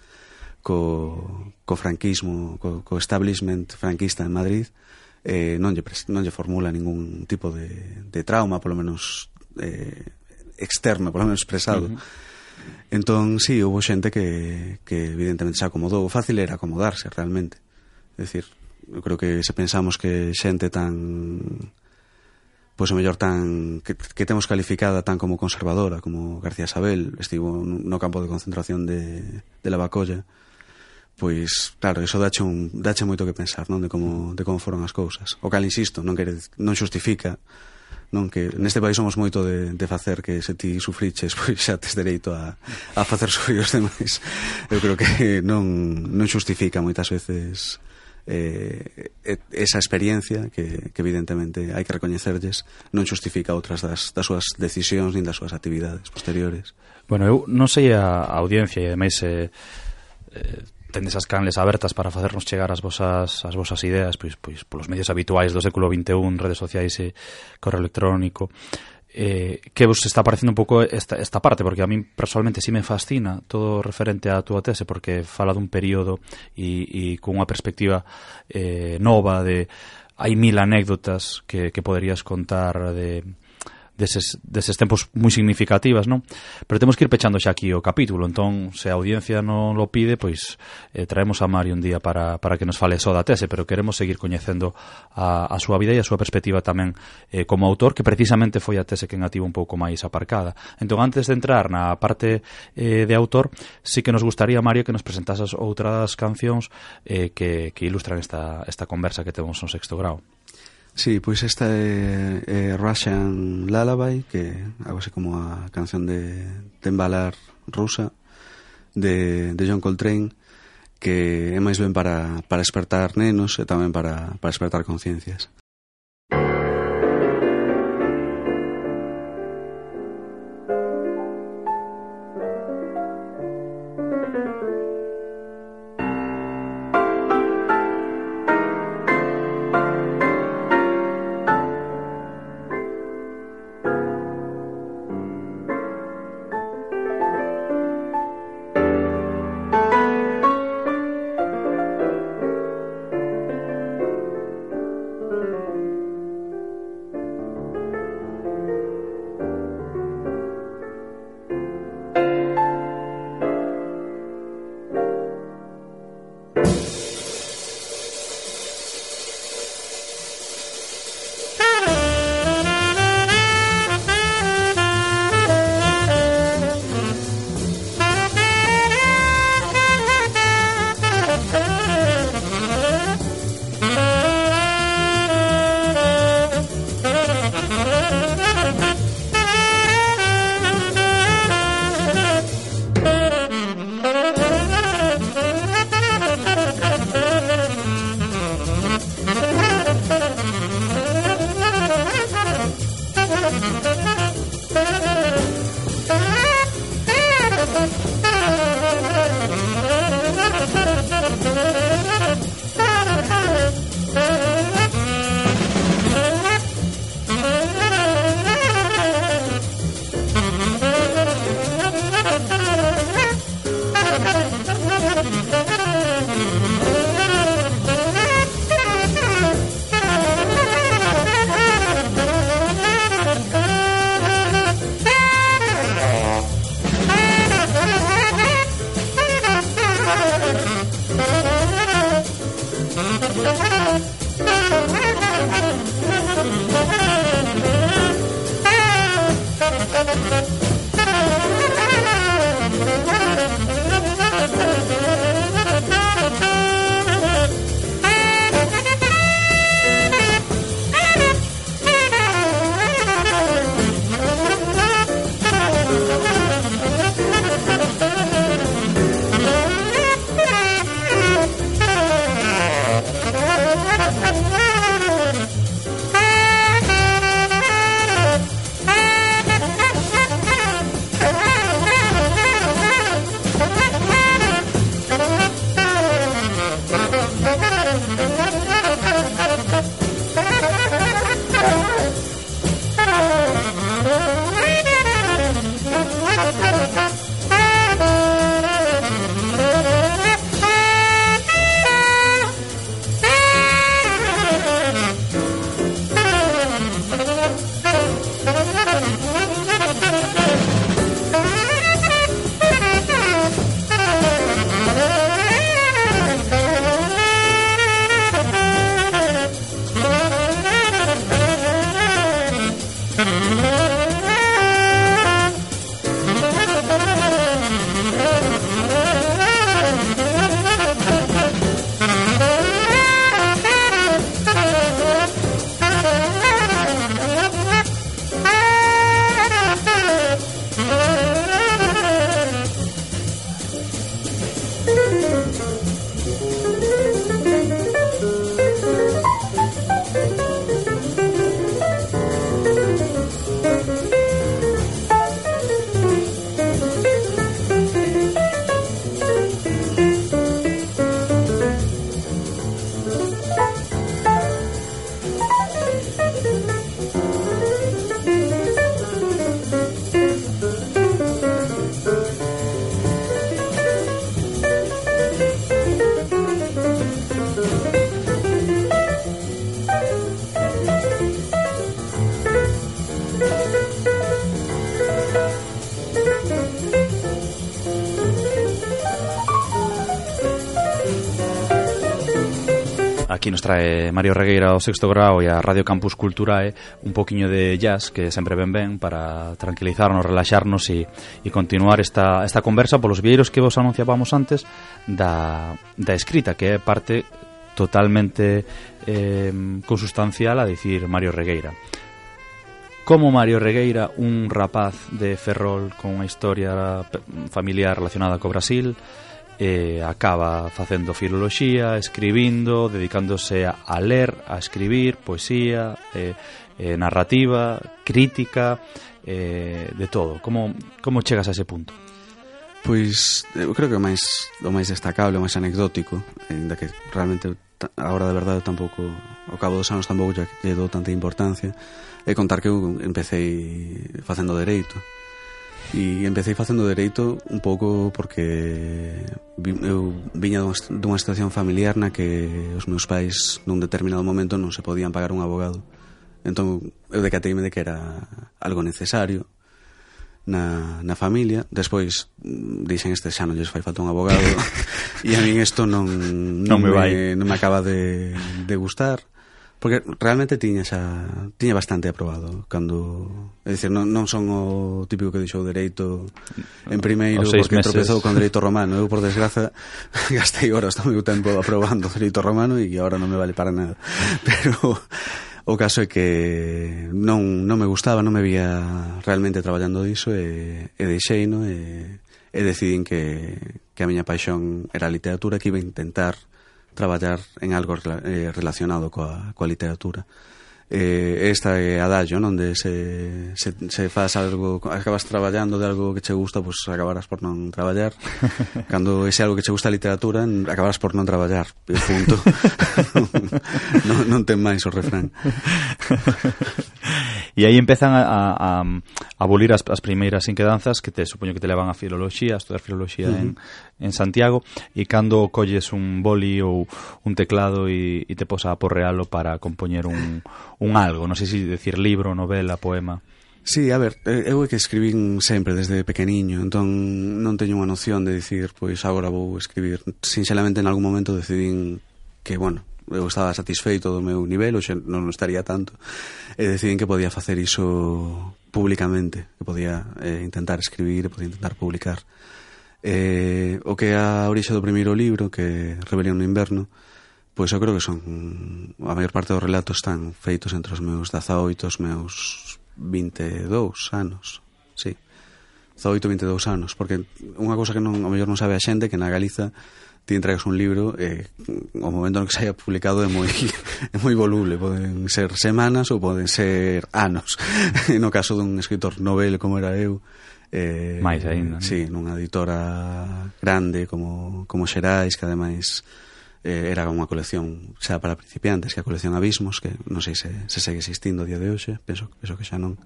co, co franquismo co, co establishment franquista en Madrid eh, non, lle, non lle formula ningún tipo de, de trauma polo menos eh, externo polo menos expresado uh -huh. Entón, sí, houve xente que, que evidentemente se acomodou. Fácil era acomodarse, realmente. É dicir, eu creo que se pensamos que xente tan pois o mellor tan que, que temos calificada tan como conservadora como García Sabel estivo no campo de concentración de, de Lavacolla pois claro, iso dache, un, dache moito que pensar non? de como, de como foron as cousas o cal insisto, non, quere, non xustifica non que neste país somos moito de, de facer que se ti sufriches pois xa tes dereito a, a facer sufrir os demais eu creo que non, non xustifica moitas veces eh, esa experiencia que, que evidentemente hai que recoñecerlles non xustifica outras das, das súas decisións nin das súas actividades posteriores Bueno, eu non sei a, a audiencia e ademais eh, eh, tendes as canles abertas para facernos chegar as vosas as vosas ideas pois pois polos medios habituais do século XXI, redes sociais e correo electrónico eh, que vos está parecendo un pouco esta, esta parte, porque a mí personalmente sí me fascina todo referente á túa tese, porque fala dun período e, e con unha perspectiva eh, nova de hai mil anécdotas que, que poderías contar de deses, deses tempos moi significativas, non? Pero temos que ir pechando xa aquí o capítulo, entón, se a audiencia non lo pide, pois eh, traemos a Mari un día para, para que nos fale só da tese, pero queremos seguir coñecendo a, a súa vida e a súa perspectiva tamén eh, como autor, que precisamente foi a tese que engativo un pouco máis aparcada. Entón, antes de entrar na parte eh, de autor, sí que nos gustaría, Mario, que nos presentases outras cancións eh, que, que ilustran esta, esta conversa que temos no sexto grau. Sí, pois esta é, é Russian Lullaby, que algo así como a canción de Tembalar rusa de, de John Coltrane, que é máis ben para, para despertar nenos e tamén para, para despertar conciencias. Thank you. aquí nos trae Mario Regueira ao sexto grau e a Radio Campus Culturae eh, un poquiño de jazz que sempre ben ben para tranquilizarnos, relaxarnos e, e continuar esta, esta conversa polos vieiros que vos anunciábamos antes da, da escrita, que é parte totalmente eh, consustancial a dicir Mario Regueira. Como Mario Regueira, un rapaz de Ferrol con unha historia familiar relacionada co Brasil, eh, acaba facendo filoloxía, escribindo, dedicándose a, a ler, a escribir, poesía, eh, eh, narrativa, crítica, eh, de todo. Como, como chegas a ese punto? Pois eu eh, creo que o máis o máis destacable, o máis anecdótico, ainda que realmente agora de verdade tampouco ao cabo dos anos tampouco lle, dou tanta importancia, é contar que eu empecé facendo dereito. E empecé facendo dereito un pouco porque eu viña dunha, dunha situación familiar na que os meus pais nun determinado momento non se podían pagar un abogado. Entón eu decateime de que era algo necesario na, na familia. Despois mm, dixen este xa non lles fai falta un abogado E a min isto non, non, non me vai. Non me acaba de, de gustar. Porque realmente tiña xa tiña bastante aprobado cando, é dicir, non, non son o típico que deixou dereito en primeiro porque meses. tropezou con dereito romano. Eu por desgraza gastei horas do meu tempo aprobando dereito romano e agora non me vale para nada. Pero o caso é que non, non me gustaba, non me vía realmente traballando diso e, e deixei, no? E, e decidín que, que a miña paixón era a literatura que iba a intentar traballar en algo eh, relacionado coa, coa literatura eh, esta é a dallo, non? De se, se, se faz algo, acabas traballando de algo que che gusta, pois pues, acabarás por non traballar. Cando ese algo que che gusta a literatura, acabarás por non traballar. Punto. non, non ten máis o refrán. E aí empezan a, a, a abolir as, as primeiras inquedanzas que te supoño que te levan a filoloxía, a estudar filoloxía uh -huh. en, en Santiago e cando colles un boli ou un teclado e, e te posa a porrealo para compoñer un, un algo, non sei se decir libro, novela, poema. Sí, a ver, eh, eu é que escribín sempre desde pequeniño, entón non teño unha noción de dicir, pois agora vou escribir. Sinceramente, en algún momento decidín que, bueno, eu estaba satisfeito do meu nivel, hoxe non estaría tanto, e deciden que podía facer iso públicamente, que podía eh, intentar escribir, podía intentar publicar. Eh, o que é a orixe do primeiro libro, que Rebelión no Inverno, pois eu creo que son a maior parte dos relatos están feitos entre os meus 18 e os meus 22 anos, sí. 18, 22 anos, porque unha cousa que non, ao mellor non sabe a xente que na Galiza ti entregas un libro e o momento no que saia publicado é moi é moi voluble, poden ser semanas ou poden ser anos. no caso dun escritor novel como era eu, eh, máis aínda. Sí, nunha editora grande como como Xerais, que ademais eh, era unha colección xa para principiantes, que a colección Abismos, que non sei se, se segue existindo a día de hoxe, penso, penso que xa non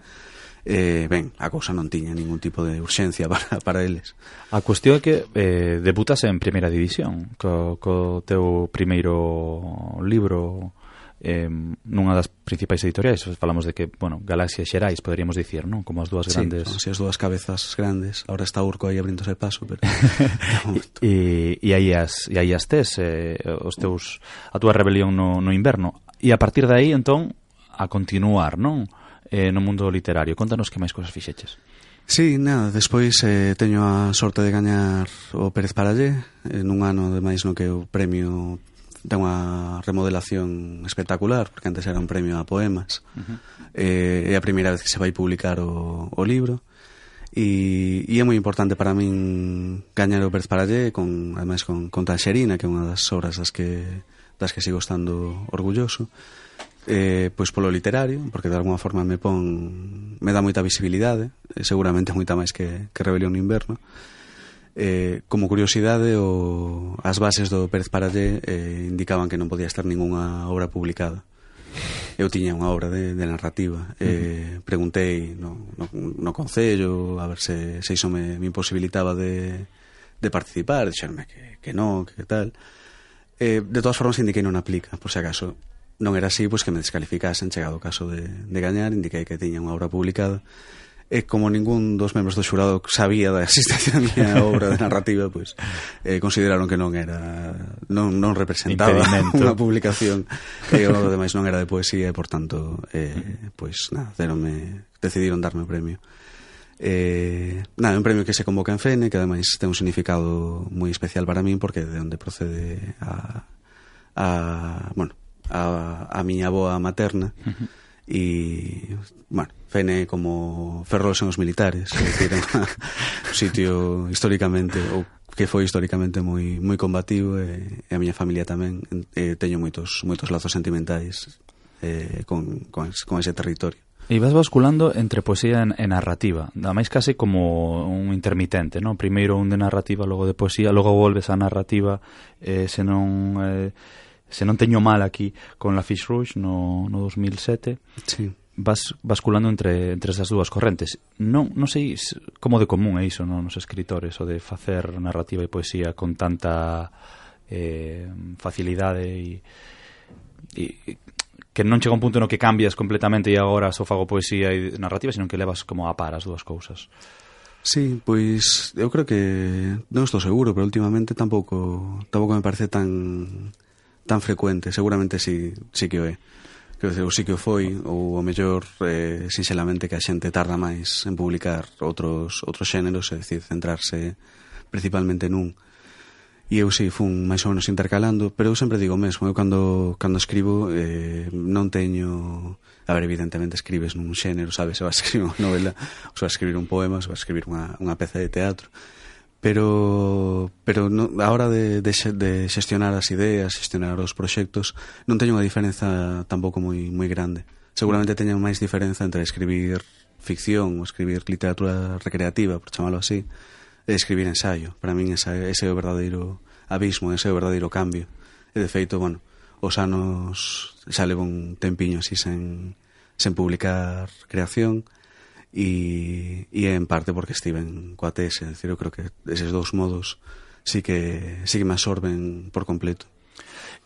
eh, ben, a cousa non tiña ningún tipo de urxencia para, para eles. A cuestión é que eh, debutas en primeira división, co, co teu primeiro libro eh, nunha das principais editoriais falamos de que, bueno, Galaxia e Xerais poderíamos dicir, non? Como as dúas sí, grandes son, as dúas cabezas grandes, ahora está Urco aí abrindose paso pero e, e aí as, e aí as tes eh, os teus, a túa rebelión no, no inverno e a partir de aí, entón a continuar, non? eh, no mundo literario. Contanos que máis cousas fixeches. Sí, nada, despois eh, teño a sorte de gañar o Pérez Parallé eh, nun ano de máis no que o premio ten unha remodelación espectacular porque antes era un premio a poemas uh -huh. eh, é a primeira vez que se vai publicar o, o libro e, e é moi importante para min gañar o Pérez Parallé, con, ademais con, con Tanxerina que é unha das obras das que, das que sigo estando orgulloso eh, pois polo literario, porque de alguma forma me pon me dá moita visibilidade, eh, seguramente moita máis que, que Rebelión no Inverno. Eh, como curiosidade, o, as bases do Pérez Parallé eh, indicaban que non podía estar ningunha obra publicada. Eu tiña unha obra de, de narrativa. Eh, uh -huh. Preguntei no, no, no Concello a ver se, se iso me, me imposibilitaba de, de participar. Dixerme que, que non, que, que tal. Eh, de todas formas, indiquei non aplica, por se acaso non era así, pois que me descalificasen chegado o caso de, de gañar, indiquei que tiña unha obra publicada e como ningún dos membros do xurado sabía da existencia da miña obra de narrativa, pois eh, consideraron que non era non, non representaba unha publicación e o demais non era de poesía e por tanto eh, pois nada, deronme, decidiron darme o premio. Eh, nada, é un premio que se convoca en Fene que ademais ten un significado moi especial para min porque de onde procede a, a bueno, a, a miña aboa materna. E, bueno, fene como ferrol son os militares é dicir, un sitio históricamente ou que foi históricamente moi moi combativo e, e a miña familia tamén e, teño moitos moitos lazos sentimentais eh, con, con, con ese territorio. E vas basculando entre poesía e narrativa, da máis case como un intermitente, non? Primeiro un de narrativa, logo de poesía, logo volves á narrativa, eh, senón... Eh, se non teño mal aquí con la Fish Rouge no, no 2007 sí. vas basculando entre, entre esas dúas correntes non, non sei como de común é iso non? nos escritores o de facer narrativa e poesía con tanta eh, facilidade e, e que non chega un punto no que cambias completamente e agora só fago poesía e narrativa, sino que levas como a par as dúas cousas. Sí, pois eu creo que non estou seguro, pero últimamente tampouco tampouco me parece tan tan frecuente, seguramente si, si que o é. Quero dizer, o si que o foi, ou o mellor, eh, sinxelamente, que a xente tarda máis en publicar outros, outros xéneros, é dicir, centrarse principalmente nun. E eu si fun máis ou menos intercalando, pero eu sempre digo o mesmo, eu cando, cando escribo eh, non teño... A ver, evidentemente escribes nun xénero, sabes, se vas a escribir unha novela, ou se vas a escribir un poema, se vas a escribir unha, unha peza de teatro, pero pero no, a hora de, de, de xestionar as ideas, xestionar os proxectos, non teño unha diferenza tampouco moi moi grande. Seguramente teño máis diferenza entre escribir ficción ou escribir literatura recreativa, por chamalo así, e escribir ensaio. Para min esa, ese é o verdadeiro abismo, ese é o verdadeiro cambio. E de feito, bueno, os anos xa levo un tempiño así sen, sen publicar creación, e, e en parte porque estiven coa tese, decir, eu creo que eses dous modos sí que, sí que me absorben por completo.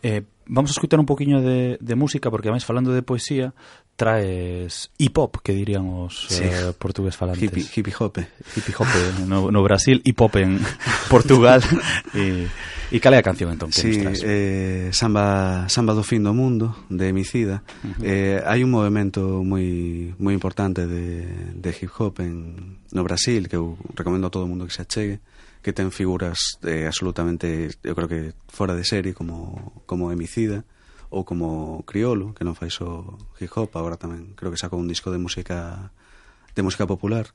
Eh, vamos a escutar un poquinho de, de música porque además, falando de poesía traes hip hop, que dirían os sí. eh, portugués falantes. Hippie, hippie hope. Hippie hope no, no Brasil, hip hop en Portugal. e, e cal é a canción entón que sí, nos traes? Eh, samba, samba do fin do mundo, de Emicida. Uh -huh. eh, hai un movimento moi moi importante de, de hip hop en, no Brasil, que eu recomendo a todo o mundo que se achegue que ten figuras eh, absolutamente, eu creo que fora de serie como, como Emicida, uh ou como Criolo, que non fai só hip hop, agora tamén creo que sacou un disco de música de música popular.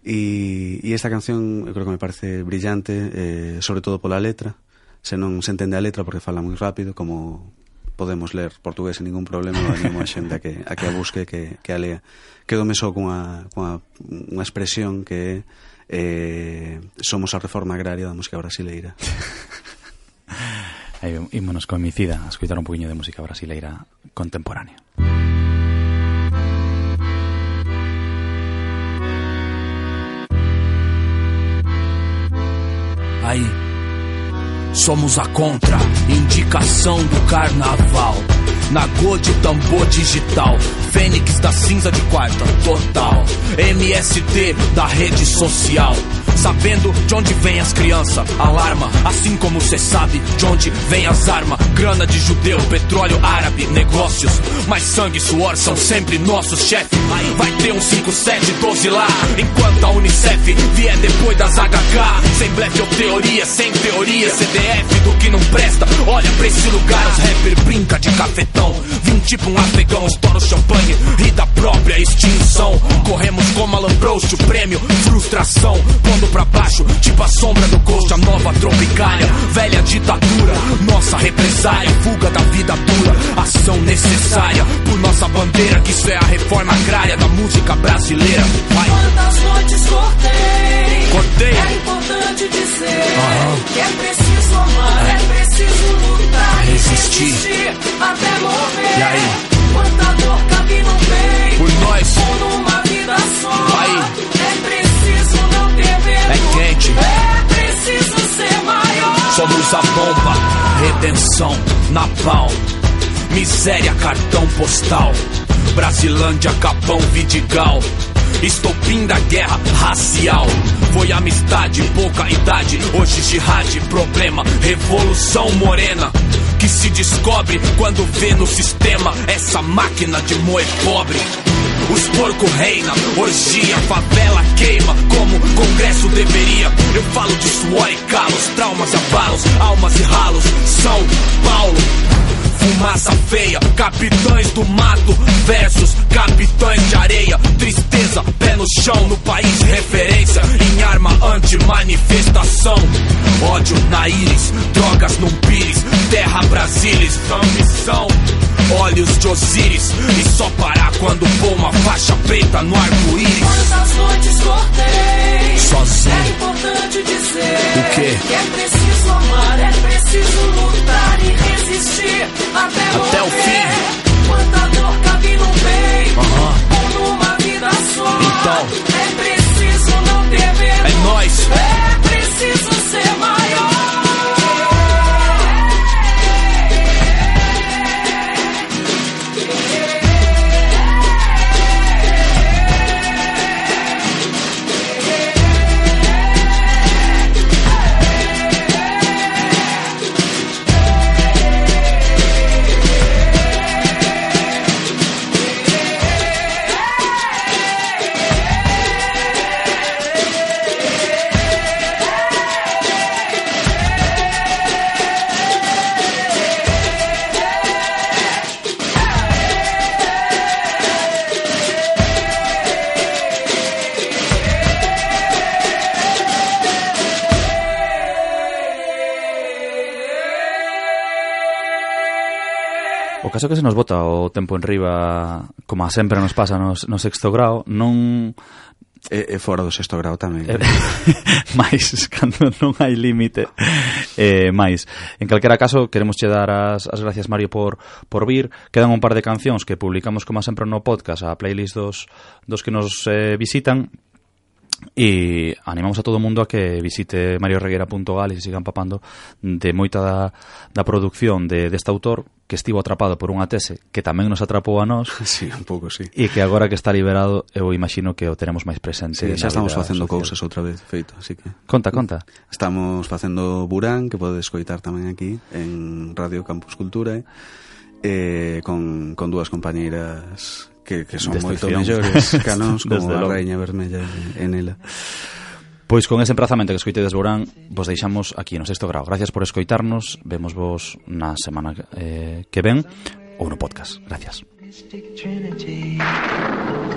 E, e esta canción eu creo que me parece brillante, eh, sobre todo pola letra, se non se entende a letra porque fala moi rápido, como podemos ler portugués sen ningún problema, animo a xente a que, a que a busque, que, que a lea. Quedome só cunha, cunha unha expresión que é eh, somos a reforma agraria da música brasileira. Aí ímonos con Micida a escutar un poquinho de música brasileira contemporánea. Aí, somos a contra indicação do carnaval. Na de tambor digital, Fênix da cinza de quarta, total. MST da rede social. Sabendo de onde vem as crianças, alarma. Assim como cê sabe de onde vem as armas. Grana de judeu, petróleo árabe, negócios. Mas sangue e suor são sempre nossos, chefe. Vai ter um 5712 lá. Enquanto a Unicef vier depois das HK. Sem blefe ou teoria, sem teoria. CDF do que não presta. Olha pra esse lugar, os rapper brinca de cafetão. Vim tipo um afegão, estoura o champanhe. E da própria extinção. Corremos como Alan Proust, o prêmio, frustração. Pondo pra baixo, tipo a sombra do ghost, a nova tropicália. Velha ditadura, nossa represária. Fuga da vida dura, ação necessária. Por nossa bandeira, que isso é a reforma agrária da música brasileira. Vai. Quantas noites cortei? Cortei. É importante dizer Aham. que é preciso amar, é, preciso lutar Resistir. resistir até morrer. E aí? Quanta dor cabe no peito? Por nós. Vida só. Aí. É preciso não ter medo. É quente. É preciso ser maior. Somos a bomba, redenção, napalm, miséria, cartão postal, Brasilândia, Capão, Vidigal. estopim da guerra racial. Foi amistade, pouca idade, hoje jihad, problema, revolução morena. Se descobre quando vê no sistema essa máquina de moer pobre. Os porco reina, orgia, favela queima como Congresso deveria. Eu falo de suor e calos, traumas e abalos, almas e ralos. São Paulo, fumaça feia, capitães do mato versus capitães de areia. Tristeza, pé no chão, no país referência em arma anti-manifestação. Ódio na íris, drogas num pires, terra brasilis, ambição. Olhos de Osíris, e só parar quando pôr uma faixa preta no arco-íris. Quantas noites cortei. Sozinho. É importante dizer O quê? que é preciso amar, é preciso lutar e resistir até, Até o fim. Quanta dor cabe no peito ou numa vida só. Então. é preciso não ter medo. É nóis. É preciso ser maior. caso que se nos bota o tempo en riba, como a sempre nos pasa no, no sexto grau, non... E, e fora do sexto grau tamén. Eh, máis, cando non hai límite. Eh, máis. En calquera caso, queremos che dar as, as gracias, Mario, por, por vir. Quedan un par de cancións que publicamos, como a sempre, no podcast, a playlist dos, dos que nos eh, visitan E animamos a todo o mundo a que visite marioreguera.gal e se sigan papando de moita da, da produción de, deste autor que estivo atrapado por unha tese que tamén nos atrapou a nós sí, un pouco, sí. e que agora que está liberado eu imagino que o teremos máis presente sí, xa estamos facendo social. cousas outra vez feito así que conta, conta estamos facendo Burán que podedes coitar tamén aquí en Radio Campus Cultura eh, con, con dúas compañeiras que, que son moito mellores canóns como Desde a logo. Vermella en ela. Pois con ese emprazamento que escoitedes Borán, vos deixamos aquí no sexto grau. Gracias por escoitarnos, vemos vos na semana eh, que ven ou no podcast. Gracias. Trinity,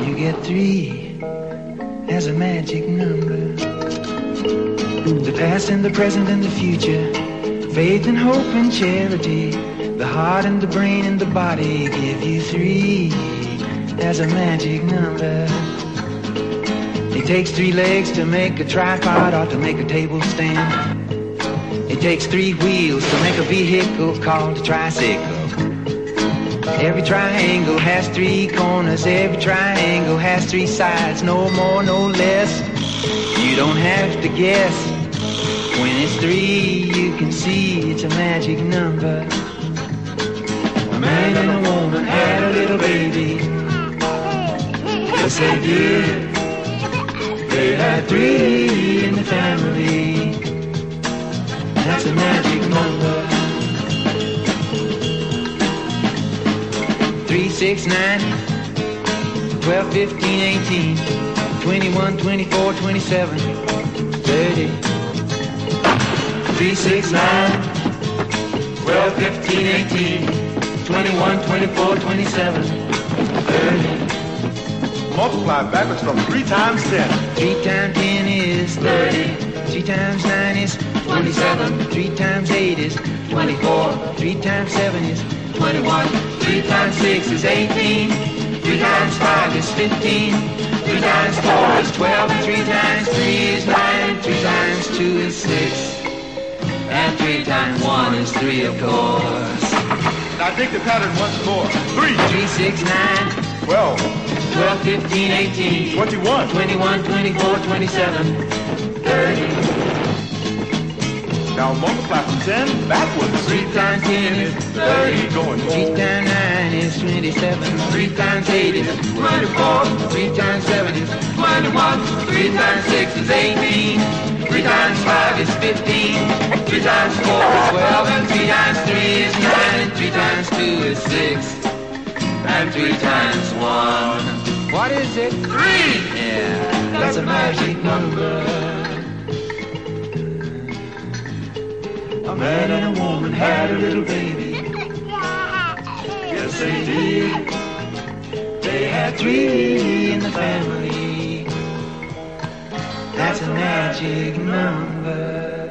you get three as a magic number. The past and the present and the future, faith and hope and charity, the heart and the brain and the body give you three. As a magic number. It takes three legs to make a tripod or to make a table stand. It takes three wheels to make a vehicle called a tricycle. Every triangle has three corners, every triangle has three sides, no more, no less. You don't have to guess. When it's three, you can see it's a magic number. A man and a woman had a little baby. Yes, they did. They had three in the family. That's a magic number. Three, six, nine, 12, 15, 18, 21, 24, 27, 30. Three, six, nine, 12, 15, 18, 21, 24, 27, 30. Multiply backwards from 3 times 10. 3 times 10 is 30. 3 times 9 is 27. 3 times 8 is 24. 3 times 7 is 21. 3 times 6 is 18. 3 times 5 is 15. 3 times 4 is 12. And 3 times 3 is 9. 3 times 2 is 6. And 3 times 1 is 3, of course. Now dig the pattern once more. 3. 3, 12. 12, 15, 18, twenty-one, 21, 24, 27, 30. Now multiply from 10 backwards. 3 times 10 is 30. Going 3 times 9 is 27. 3 times 8 is 24. 3 times 7 is 21. 3 times 6 is 18. 3 times 5 is 15. 3 times 4 is 12. And 3 times 3 is 9. And 3 times 2 is 6. And 3 times 1. What is it? 3! Yeah, that's a magic number. A man and a woman had a little baby. Yes, they did. They had three in the family. That's a magic number.